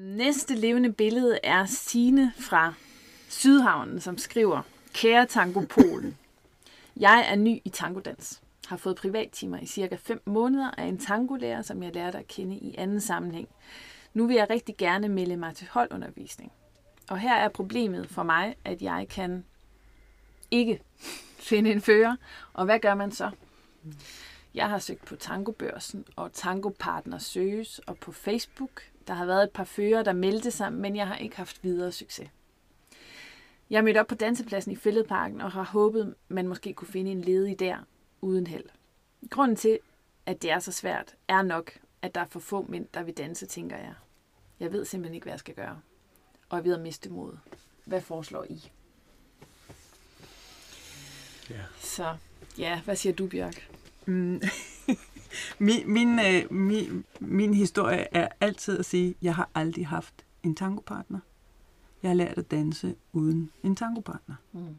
Næste levende billede er Sine fra Sydhavnen, som skriver, Kære Tango Polen, jeg er ny i tangodans. Har fået privattimer i cirka 5 måneder af en tangolærer, som jeg lærte at kende i anden sammenhæng. Nu vil jeg rigtig gerne melde mig til holdundervisning. Og her er problemet for mig, at jeg kan ikke finde en fører. Og hvad gør man så? Jeg har søgt på Tangobørsen, og Tangopartner søges, og på Facebook. Der har været et par fører, der meldte sig, men jeg har ikke haft videre succes. Jeg er mødt op på dansepladsen i Fælledparken og har håbet, man måske kunne finde en ledig der uden held. Grunden til, at det er så svært, er nok, at der er for få mænd, der vil danse, tænker jeg. Jeg ved simpelthen ikke, hvad jeg skal gøre. Og jeg er ved at miste mod. Hvad foreslår I? Ja. Så ja, hvad siger du, Bjørk? Mm. min, min, øh, min, min historie er altid at sige, at jeg har aldrig haft en tangopartner. Jeg har lært at danse uden en tangopartner. Mm.